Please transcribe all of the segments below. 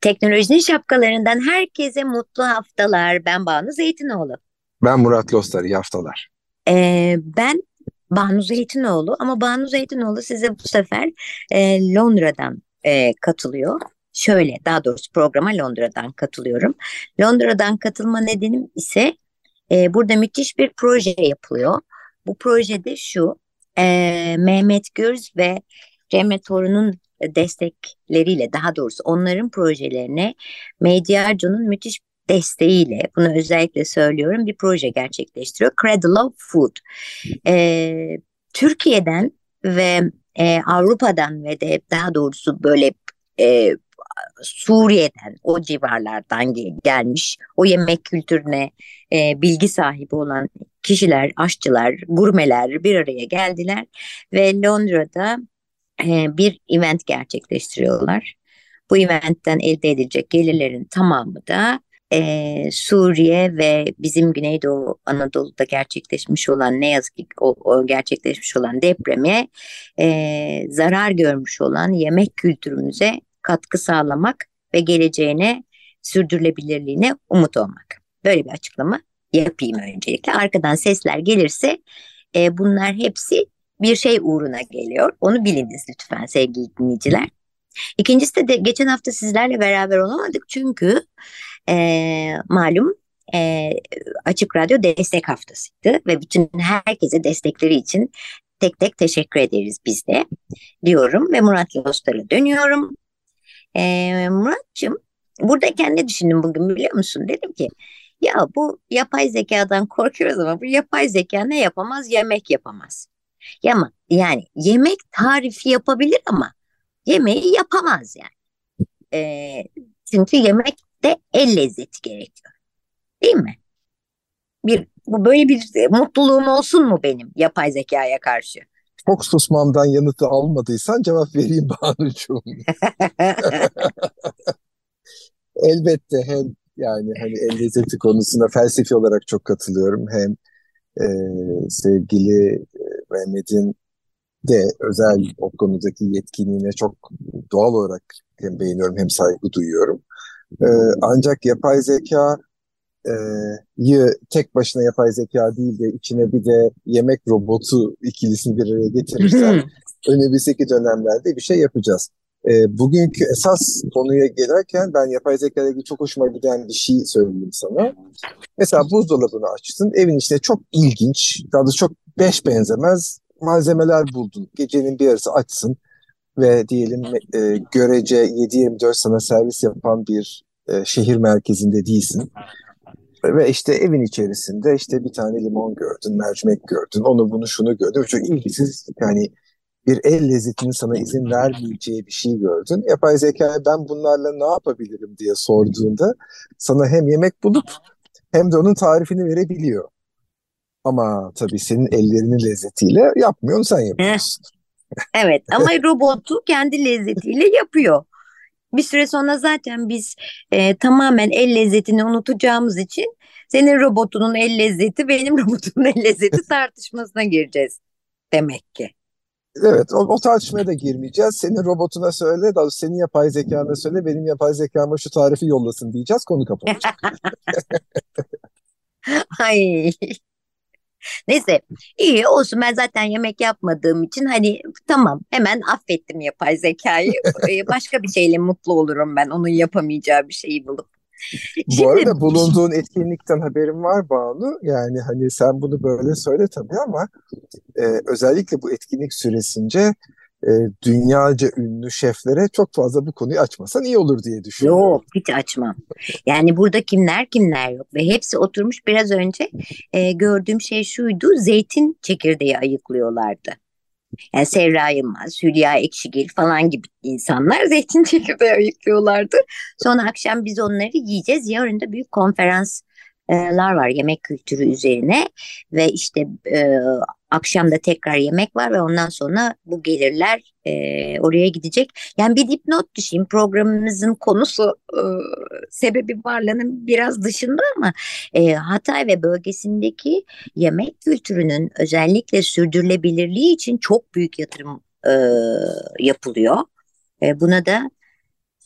Teknolojinin şapkalarından herkese mutlu haftalar. Ben Banu Zeytinoğlu. Ben Murat Lostar, iyi haftalar. Ee, ben Banu Zeytinoğlu ama Banu Zeytinoğlu size bu sefer e, Londra'dan e, katılıyor. Şöyle daha doğrusu programa Londra'dan katılıyorum. Londra'dan katılma nedenim ise e, burada müthiş bir proje yapılıyor. Bu projede şu e, Mehmet Gürz ve Cemre Torun'un destekleriyle daha doğrusu onların projelerine Mediarco'nun müthiş desteğiyle bunu özellikle söylüyorum bir proje gerçekleştiriyor. Cradle of Food. Ee, Türkiye'den ve e, Avrupa'dan ve de daha doğrusu böyle e, Suriye'den o civarlardan gelmiş o yemek kültürüne e, bilgi sahibi olan kişiler, aşçılar, gurmeler bir araya geldiler ve Londra'da e, bir event gerçekleştiriyorlar. Bu eventten elde edilecek gelirlerin tamamı da e, Suriye ve bizim Güneydoğu Anadolu'da gerçekleşmiş olan ne yazık ki o, o gerçekleşmiş olan depreme e, zarar görmüş olan yemek kültürümüze katkı sağlamak ve geleceğine sürdürülebilirliğine umut olmak. Böyle bir açıklama yapayım öncelikle. Arkadan sesler gelirse e, bunlar hepsi bir şey uğruna geliyor. Onu biliniz lütfen sevgili dinleyiciler. İkincisi de, de geçen hafta sizlerle beraber olamadık çünkü e, malum e, Açık Radyo destek haftasıydı ve bütün herkese destekleri için tek tek teşekkür ederiz biz de diyorum ve Murat Lostar'a dönüyorum. E, Murat'cığım buradayken ne düşündüm bugün biliyor musun? Dedim ki ya bu yapay zekadan korkuyoruz ama bu yapay zeka ne yapamaz? Yemek yapamaz. Ama yani yemek tarifi yapabilir ama yemeği yapamaz yani. E, çünkü yemekte el lezzeti gerekiyor. Değil mi? Bir bu böyle bir mutluluğum olsun mu benim yapay zekaya karşı? Çok susmamdan yanıtı almadıysan cevap vereyim Banucuğum. Elbette hem yani hani el lezzeti konusunda felsefi olarak çok katılıyorum. Hem e, sevgili Mehmet'in de özel o konudaki yetkinliğine çok doğal olarak hem beğeniyorum hem saygı duyuyorum. Ee, ancak yapay zeka e, tek başına yapay zeka değil de içine bir de yemek robotu ikilisini bir araya getirirsen önümüzdeki dönemlerde bir şey yapacağız. E, bugünkü esas konuya gelirken ben yapay zeka ile ilgili çok hoşuma giden bir şey söyleyeyim sana. Mesela buzdolabını açtın, evin içinde çok ilginç, daha da çok beş benzemez malzemeler buldun. Gecenin bir yarısı açsın ve diyelim e, görece 7-24 sana servis yapan bir e, şehir merkezinde değilsin. Ve işte evin içerisinde işte bir tane limon gördün, mercimek gördün, onu bunu şunu gördün. Çok ilgisiz yani bir el lezzetinin sana izin vermeyeceği bir şey gördün. Yapay zekaya ben bunlarla ne yapabilirim diye sorduğunda sana hem yemek bulup hem de onun tarifini verebiliyor. Ama tabii senin ellerinin lezzetiyle yapmıyorsun sen yapıyorsun. evet ama robotu kendi lezzetiyle yapıyor. Bir süre sonra zaten biz e, tamamen el lezzetini unutacağımız için senin robotunun el lezzeti benim robotumun el lezzeti tartışmasına gireceğiz demek ki. Evet o, o tartışmaya da girmeyeceğiz. Senin robotuna söyle, da senin yapay zekana söyle, benim yapay zekama şu tarifi yollasın diyeceğiz. Konu kapanacak. Ay Neyse iyi olsun ben zaten yemek yapmadığım için hani tamam hemen affettim yapay zekayı. Ee, başka bir şeyle mutlu olurum ben onun yapamayacağı bir şeyi bulup. Bu Şimdi... arada bulunduğun etkinlikten haberim var Banu. Yani hani sen bunu böyle söyle tabii ama e, özellikle bu etkinlik süresince e, dünyaca ünlü şeflere çok fazla bu konuyu açmasan iyi olur diye düşünüyorum. Yok hiç açmam. Yani burada kimler kimler yok ve hepsi oturmuş biraz önce e, gördüğüm şey şuydu zeytin çekirdeği ayıklıyorlardı. Yani Sevra Yılmaz, Hülya Ekşigil falan gibi insanlar zeytin çekirdeği ayıklıyorlardı. Sonra akşam biz onları yiyeceğiz. Yarın da büyük konferans lar var yemek kültürü üzerine ve işte e, akşam da tekrar yemek var ve ondan sonra bu gelirler e, oraya gidecek. Yani bir dipnot düşeyim programımızın konusu e, sebebi varlığının biraz dışında ama e, Hatay ve bölgesindeki yemek kültürünün özellikle sürdürülebilirliği için çok büyük yatırım e, yapılıyor. E, buna da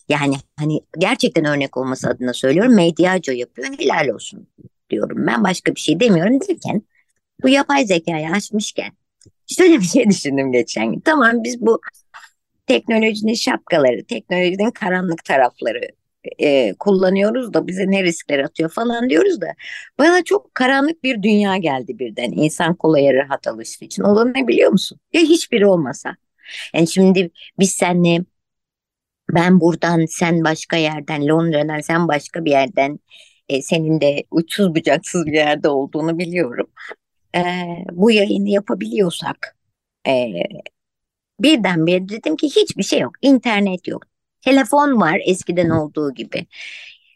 yani hani gerçekten örnek olması adına söylüyorum. Medyaca yapıyor. Helal olsun diyorum. Ben başka bir şey demiyorum derken bu yapay zekayı açmışken şöyle bir şey düşündüm geçen gün. Tamam biz bu teknolojinin şapkaları, teknolojinin karanlık tarafları e, kullanıyoruz da bize ne riskler atıyor falan diyoruz da bana çok karanlık bir dünya geldi birden insan kolaya rahat alıştığı için. O da ne biliyor musun? Ya hiçbiri olmasa. Yani şimdi biz seninle ben buradan sen başka yerden Londra'dan sen başka bir yerden e, senin de uçsuz bucaksız bir yerde olduğunu biliyorum. E, bu yayını yapabiliyorsak e, birdenbire dedim ki hiçbir şey yok. İnternet yok. Telefon var eskiden olduğu gibi.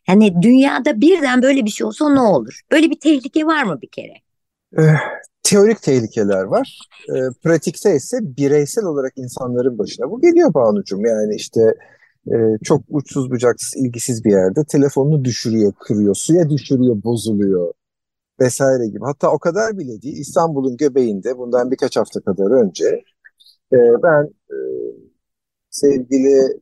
Hani dünyada birden böyle bir şey olsa ne olur? Böyle bir tehlike var mı bir kere? Eh, teorik tehlikeler var. E, pratikte ise bireysel olarak insanların başına bu geliyor Banucuğum. Yani işte e, çok uçsuz bucaksız ilgisiz bir yerde telefonunu düşürüyor, kırıyor, suya düşürüyor, bozuluyor vesaire gibi. Hatta o kadar bile değil İstanbul'un göbeğinde bundan birkaç hafta kadar önce e, ben e, sevgili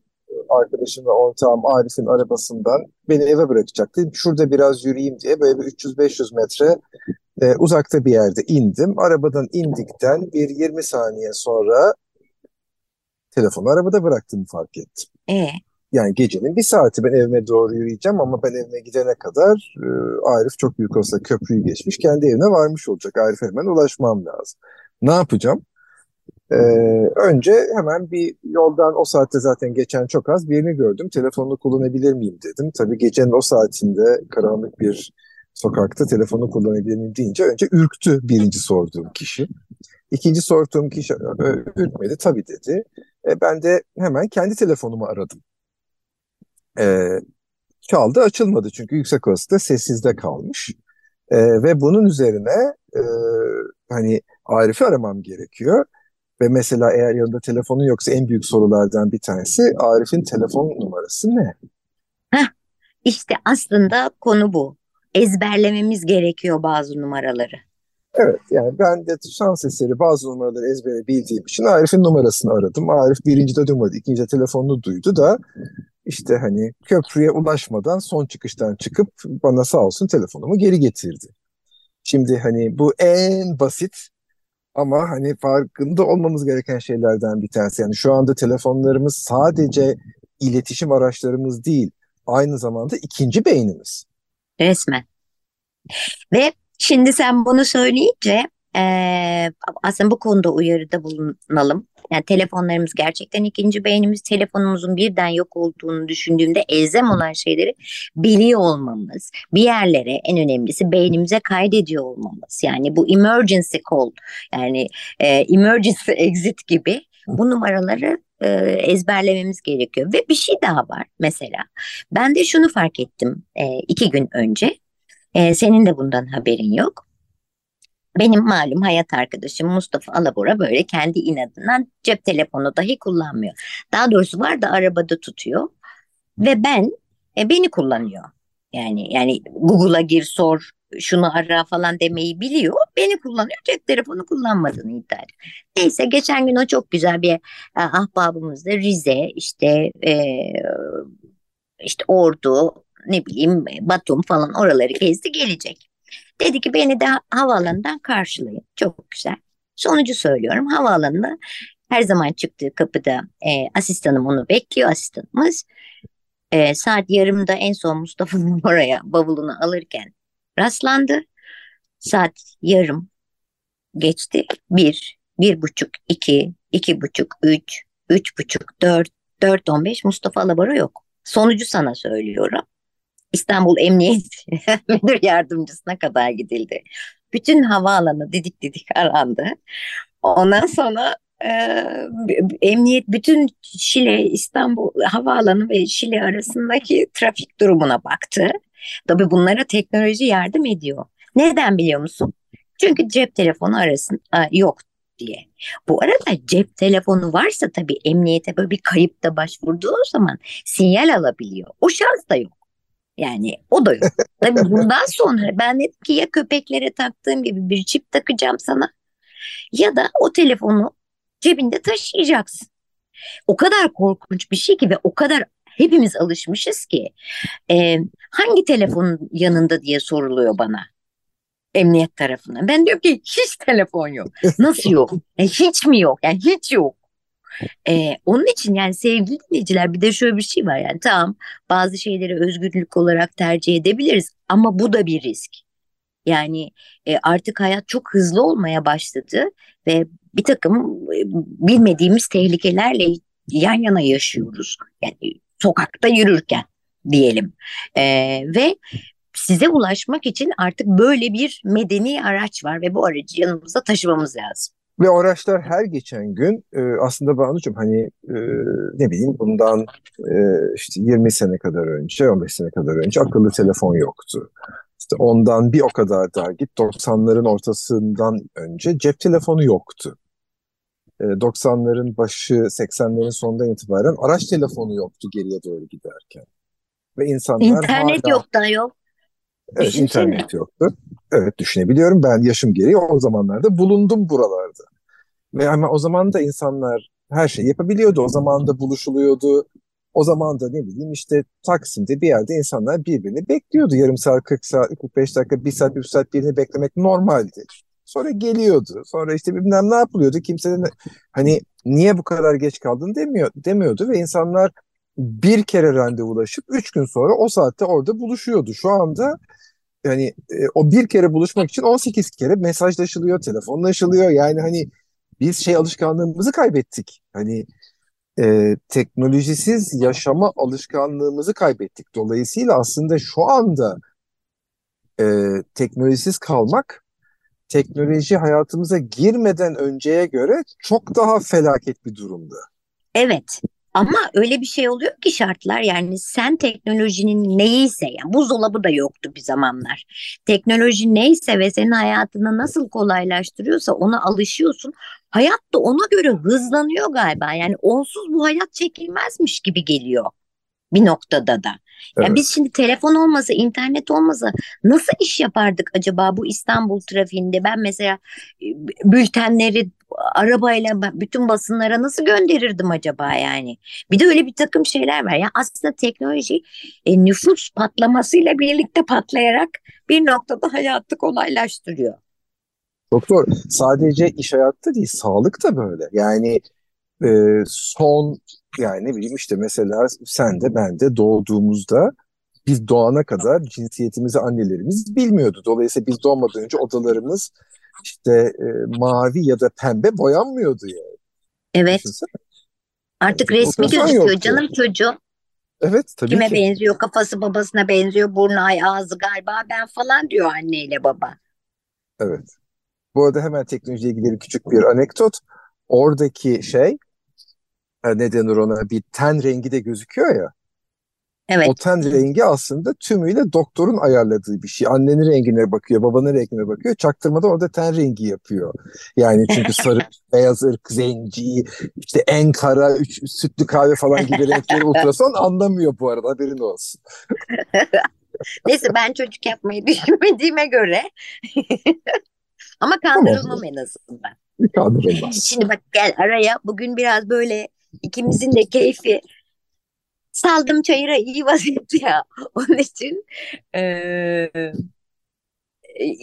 arkadaşım ve ortağım Arif'in arabasından beni eve bırakacaktı. Şurada biraz yürüyeyim diye böyle bir 300-500 metre e, uzakta bir yerde indim. Arabadan indikten bir 20 saniye sonra telefonu arabada bıraktığımı fark ettim. Ee? Yani gecenin bir saati ben evime doğru yürüyeceğim ama ben evime gidene kadar e, Arif çok büyük olsa köprüyü geçmiş kendi evine varmış olacak. Arif'e hemen ulaşmam lazım. Ne yapacağım? Ee, önce hemen bir yoldan o saatte zaten geçen çok az birini gördüm. Telefonunu kullanabilir miyim dedim. Tabii gecenin o saatinde karanlık bir sokakta telefonu kullanabilir miyim deyince önce ürktü birinci sorduğum kişi. İkinci sorduğum kişi ürkmedi tabii dedi. E, ben de hemen kendi telefonumu aradım. E, çaldı açılmadı çünkü yüksek olasılıkla sessizde kalmış. E, ve bunun üzerine e, hani Arif'i aramam gerekiyor. Ve mesela eğer yanında telefonu yoksa en büyük sorulardan bir tanesi Arif'in telefon numarası ne? Heh, işte aslında konu bu. Ezberlememiz gerekiyor bazı numaraları. Evet yani ben de şans eseri bazı numaraları ezbere bildiğim için Arif'in numarasını aradım. Arif birinci de duymadı, ikinci de telefonunu duydu da işte hani köprüye ulaşmadan son çıkıştan çıkıp bana sağ olsun telefonumu geri getirdi. Şimdi hani bu en basit ama hani farkında olmamız gereken şeylerden bir tanesi. Yani şu anda telefonlarımız sadece iletişim araçlarımız değil, aynı zamanda ikinci beynimiz. Resmen. Ve Şimdi sen bunu söyleyince e, aslında bu konuda uyarıda bulunalım. Yani telefonlarımız gerçekten ikinci beynimiz. Telefonumuzun birden yok olduğunu düşündüğümde elzem olan şeyleri biliyor olmamız. Bir yerlere en önemlisi beynimize kaydediyor olmamız. Yani bu emergency call yani e, emergency exit gibi bu numaraları e, ezberlememiz gerekiyor. Ve bir şey daha var mesela. Ben de şunu fark ettim e, iki gün önce. Ee, senin de bundan haberin yok. Benim malum hayat arkadaşım Mustafa Alabora böyle kendi inadından cep telefonu dahi kullanmıyor. Daha doğrusu var da arabada tutuyor. Ve ben e, beni kullanıyor. Yani yani Google'a gir sor şunu ara falan demeyi biliyor. Beni kullanıyor. Cep telefonu kullanmadığını iddia ediyor. Neyse geçen gün o çok güzel bir e, ahbabımızda Rize işte e, işte Ordu ne bileyim Batum falan oraları gezdi gelecek. Dedi ki beni de havaalanından karşılayın. Çok güzel. Sonucu söylüyorum. Havaalanında her zaman çıktığı kapıda e, asistanım onu bekliyor asistanımız. E, saat yarımda en son Mustafa'nın oraya bavulunu alırken rastlandı. Saat yarım geçti. Bir, bir buçuk, iki, iki buçuk, üç, üç buçuk, dört, dört on beş Mustafa Alabora yok. Sonucu sana söylüyorum. İstanbul Emniyet Müdür Yardımcısına kadar gidildi. Bütün havaalanı didik didik arandı. Ondan sonra e, emniyet bütün Şile, İstanbul havaalanı ve Şile arasındaki trafik durumuna baktı. Tabii bunlara teknoloji yardım ediyor. Neden biliyor musun? Çünkü cep telefonu arasın yok diye. Bu arada cep telefonu varsa tabii emniyete böyle bir kayıpta başvurduğu zaman sinyal alabiliyor. O şans da yok. Yani o da yok. Tabii bundan sonra ben dedim ki ya köpeklere taktığım gibi bir çip takacağım sana ya da o telefonu cebinde taşıyacaksın. O kadar korkunç bir şey ki ve o kadar hepimiz alışmışız ki e, hangi telefonun yanında diye soruluyor bana emniyet tarafından. Ben diyorum ki hiç telefon yok. Nasıl yok? E, hiç mi yok? Yani hiç yok. Ee, onun için yani sevgili dinleyiciler bir de şöyle bir şey var yani tamam bazı şeyleri özgürlük olarak tercih edebiliriz ama bu da bir risk. Yani e, artık hayat çok hızlı olmaya başladı ve bir takım e, bilmediğimiz tehlikelerle yan yana yaşıyoruz. Yani sokakta yürürken diyelim e, ve size ulaşmak için artık böyle bir medeni araç var ve bu aracı yanımızda taşımamız lazım. Ve araçlar her geçen gün e, aslında Banu'cum hani e, ne bileyim bundan e, işte 20 sene kadar önce 15 sene kadar önce akıllı telefon yoktu. İşte ondan bir o kadar daha git 90'ların ortasından önce cep telefonu yoktu. E, 90'ların başı 80'lerin sonundan itibaren araç telefonu yoktu geriye doğru giderken. Ve insanlar İnternet hala... yok da yok. Evet Düşünsene. internet yoktu. Evet düşünebiliyorum. Ben yaşım gereği o zamanlarda bulundum buralarda. Ve ama o zaman da insanlar her şeyi yapabiliyordu. O zaman da buluşuluyordu. O zaman da ne bileyim işte Taksim'de bir yerde insanlar birbirini bekliyordu. Yarım saat, 40 saat, 45 dakika, bir saat, bir saat birini beklemek normaldi. Sonra geliyordu. Sonra işte bilmem ne yapılıyordu. Kimse de hani niye bu kadar geç kaldın demiyor, demiyordu ve insanlar bir kere randevulaşıp üç gün sonra o saatte orada buluşuyordu. Şu anda yani e, o bir kere buluşmak için 18 kere mesajlaşılıyor, telefonlaşılıyor. Yani hani biz şey alışkanlığımızı kaybettik. Hani e, teknolojisiz yaşama alışkanlığımızı kaybettik. Dolayısıyla aslında şu anda e, teknolojisiz kalmak teknoloji hayatımıza girmeden önceye göre çok daha felaket bir durumda. Evet. Ama öyle bir şey oluyor ki şartlar yani sen teknolojinin neyse yani buzdolabı da yoktu bir zamanlar. Teknoloji neyse ve senin hayatını nasıl kolaylaştırıyorsa ona alışıyorsun. Hayat da ona göre hızlanıyor galiba. Yani onsuz bu hayat çekilmezmiş gibi geliyor bir noktada da. Yani evet. biz şimdi telefon olmasa, internet olmasa nasıl iş yapardık acaba bu İstanbul trafiğinde? Ben mesela e, bültenleri arabayla bütün basınlara nasıl gönderirdim acaba yani? Bir de öyle bir takım şeyler var. Yani aslında teknoloji e, nüfus patlamasıyla birlikte patlayarak bir noktada hayatı kolaylaştırıyor. Doktor sadece iş hayatta değil sağlık da böyle. Yani e, son yani ne bileyim işte mesela sen de ben de doğduğumuzda biz doğana kadar cinsiyetimizi annelerimiz bilmiyordu. Dolayısıyla biz doğmadan önce odalarımız işte e, mavi ya da pembe boyanmıyordu yani. Evet. Düşünsene. Artık yani, resmi gözüküyor yoktu. canım çocuğu. Evet tabii Kime ki. benziyor kafası babasına benziyor burnu ay ağzı galiba ben falan diyor anneyle baba. Evet. Bu arada hemen teknolojiye ilgili küçük bir anekdot. Oradaki şey e, ne denir ona bir ten rengi de gözüküyor ya. Evet. O ten rengi aslında tümüyle doktorun ayarladığı bir şey. Annenin rengine bakıyor, babanın rengine bakıyor. Çaktırmadan orada ten rengi yapıyor. Yani çünkü sarı, beyaz ırk, zenci, işte en kara, üç, sütlü kahve falan gibi renkleri ultrason anlamıyor bu arada haberin olsun. Neyse ben çocuk yapmayı düşünmediğime göre ama kandırılmam tamam. en azından. Kandırılmaz. Şimdi bak gel araya bugün biraz böyle ikimizin de keyfi saldım çayıra iyi vaziyette ya. Onun için e,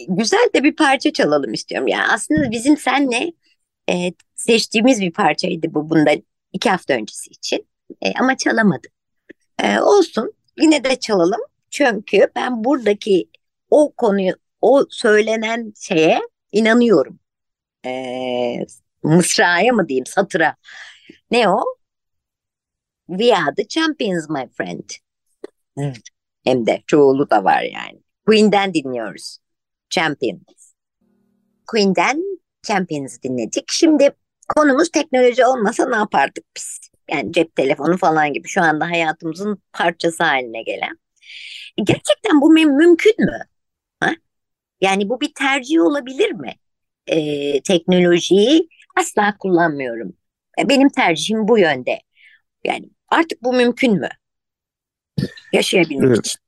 güzel de bir parça çalalım istiyorum. Yani aslında bizim senle e, seçtiğimiz bir parçaydı bu bundan iki hafta öncesi için. E, ama çalamadım. E, olsun yine de çalalım. Çünkü ben buradaki o konuyu, o söylenen şeye inanıyorum. E, mısraya mı diyeyim, satıra. Ne o? We are the champions my friend. Hem de çoğulu da var yani. Queen'den dinliyoruz. Champions. Queen'den Champions dinledik. Şimdi konumuz teknoloji olmasa ne yapardık biz? Yani cep telefonu falan gibi şu anda hayatımızın parçası haline gelen. Gerçekten bu mü mümkün mü? Ha? Yani bu bir tercih olabilir mi? Ee, teknolojiyi asla kullanmıyorum. Benim tercihim bu yönde. Yani artık bu mümkün mü? Yaşayabilmek evet. için.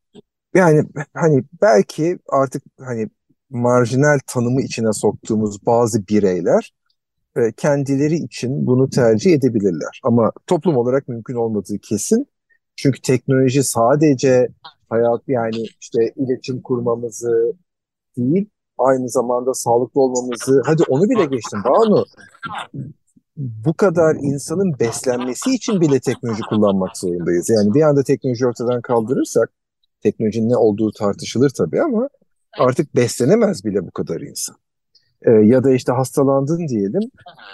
Yani hani belki artık hani marjinal tanımı içine soktuğumuz bazı bireyler e, kendileri için bunu tercih edebilirler. Ama toplum olarak mümkün olmadığı kesin. Çünkü teknoloji sadece hayat yani işte iletişim kurmamızı değil, aynı zamanda sağlıklı olmamızı, hadi onu bile geçtim Banu. Bu kadar insanın beslenmesi için bile teknoloji kullanmak zorundayız. Yani bir anda teknoloji ortadan kaldırırsak, teknolojinin ne olduğu tartışılır tabii ama artık beslenemez bile bu kadar insan. Ee, ya da işte hastalandın diyelim,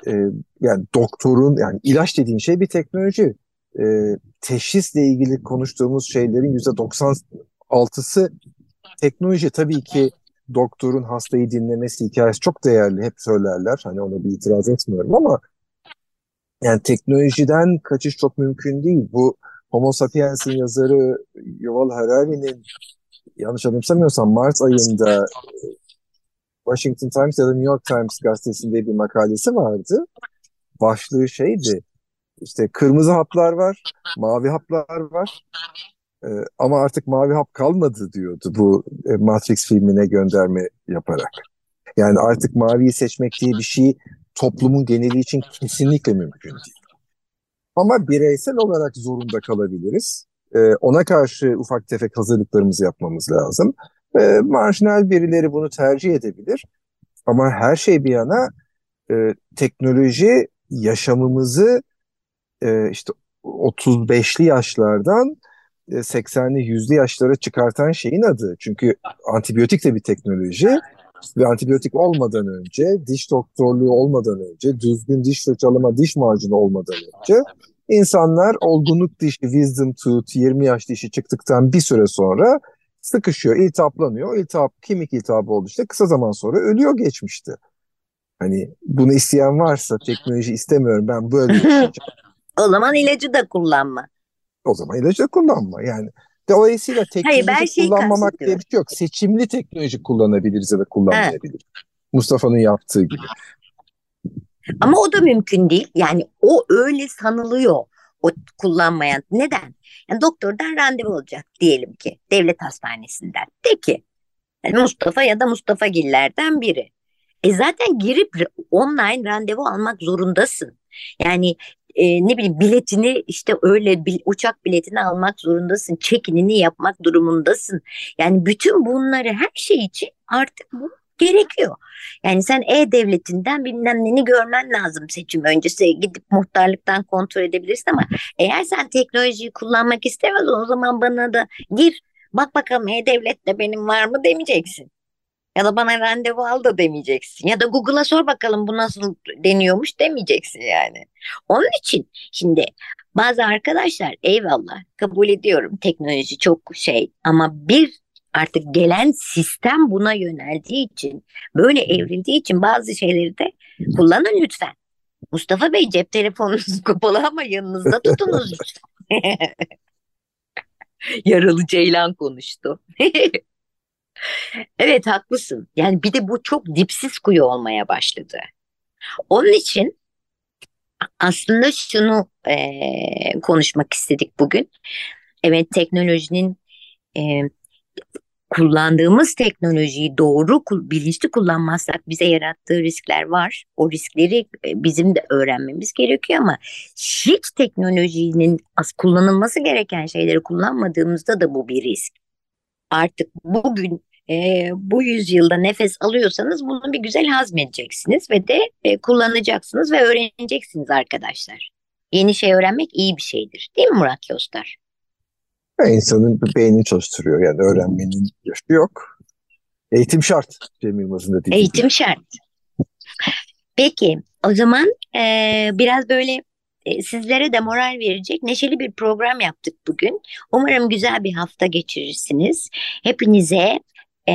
ee, yani doktorun, yani ilaç dediğin şey bir teknoloji. Ee, teşhisle ilgili konuştuğumuz şeylerin yüzde 96'sı teknoloji. Tabii ki doktorun hastayı dinlemesi hikayesi çok değerli. Hep söylerler. Hani ona bir itiraz etmiyorum ama yani teknolojiden kaçış çok mümkün değil. Bu Homo sapiens'in yazarı Yuval Harari'nin yanlış anımsamıyorsam Mart ayında Washington Times ya da New York Times gazetesinde bir makalesi vardı. Başlığı şeydi. İşte kırmızı haplar var, mavi haplar var. Ee, ama artık mavi hap kalmadı diyordu bu e, Matrix filmine gönderme yaparak. Yani artık maviyi seçmek diye bir şey toplumun geneli için kesinlikle mümkün değil. Ama bireysel olarak zorunda kalabiliriz. Ee, ona karşı ufak tefek hazırlıklarımızı yapmamız lazım. Ee, marjinal birileri bunu tercih edebilir. Ama her şey bir yana e, teknoloji yaşamımızı e, işte 35'li yaşlardan 80'li e, 100'lü yaşlara çıkartan şeyin adı. Çünkü antibiyotik de bir teknoloji ve antibiyotik olmadan önce, diş doktorluğu olmadan önce, düzgün diş fırçalama, diş macunu olmadan önce insanlar olgunluk dişi, wisdom tooth, 20 yaş dişi çıktıktan bir süre sonra sıkışıyor, iltihaplanıyor. İltihap, kemik iltihabı oldu işte kısa zaman sonra ölüyor geçmişti. Hani bunu isteyen varsa teknoloji istemiyorum ben böyle yaşayacağım. o zaman ilacı da kullanma. O zaman ilacı da kullanma yani. Dolayısıyla teknoloji Hayır, şey kullanmamak diye bir şey yok. Seçimli teknoloji kullanabiliriz ya da kullanmayabiliriz. Mustafa'nın yaptığı gibi. Ama o da mümkün değil. Yani o öyle sanılıyor o kullanmayan. Neden? Yani doktordan randevu olacak diyelim ki devlet hastanesinden. De ki yani Mustafa ya da Mustafa Giller'den biri. E zaten girip online randevu almak zorundasın. Yani e, ne bileyim biletini işte öyle bil, uçak biletini almak zorundasın. Çekinini yapmak durumundasın. Yani bütün bunları her şey için artık bu gerekiyor. Yani sen e-devletinden bilmem neni görmen lazım seçim öncesi. Gidip muhtarlıktan kontrol edebilirsin ama eğer sen teknolojiyi kullanmak istemez o zaman bana da gir bak bakalım e-devlette benim var mı demeyeceksin. Ya da bana randevu al da demeyeceksin. Ya da Google'a sor bakalım bu nasıl deniyormuş demeyeceksin yani. Onun için şimdi bazı arkadaşlar eyvallah kabul ediyorum teknoloji çok şey ama bir artık gelen sistem buna yöneldiği için böyle evrildiği için bazı şeyleri de kullanın lütfen. Mustafa Bey cep telefonunuz kapalı ama yanınızda tutunuz lütfen. Yaralı Ceylan konuştu. evet haklısın. Yani bir de bu çok dipsiz kuyu olmaya başladı. Onun için aslında şunu e, konuşmak istedik bugün. Evet teknolojinin e, kullandığımız teknolojiyi doğru bilinçli kullanmazsak bize yarattığı riskler var. O riskleri e, bizim de öğrenmemiz gerekiyor ama hiç teknolojinin kullanılması gereken şeyleri kullanmadığımızda da bu bir risk. Artık bugün e, bu yüzyılda nefes alıyorsanız bunu bir güzel hazmedeceksiniz ve de e, kullanacaksınız ve öğreneceksiniz arkadaşlar. Yeni şey öğrenmek iyi bir şeydir. Değil mi Murat Yostar? İnsanın beynini çalıştırıyor. Yani öğrenmenin yaşı yok. Eğitim şart. Cem Yılmaz'ın dediği Eğitim gibi. şart. Peki o zaman e, biraz böyle e, sizlere de moral verecek neşeli bir program yaptık bugün. Umarım güzel bir hafta geçirirsiniz. Hepinize e,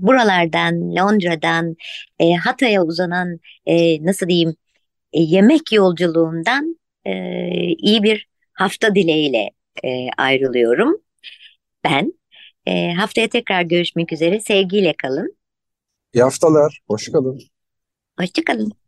buralardan, Londra'dan, e, Hatay'a uzanan e, nasıl diyeyim e, yemek yolculuğundan e, iyi bir hafta dileğiyle e, ayrılıyorum. Ben e, haftaya tekrar görüşmek üzere. Sevgiyle kalın. İyi haftalar. Hoş kalın. Hoşçakalın.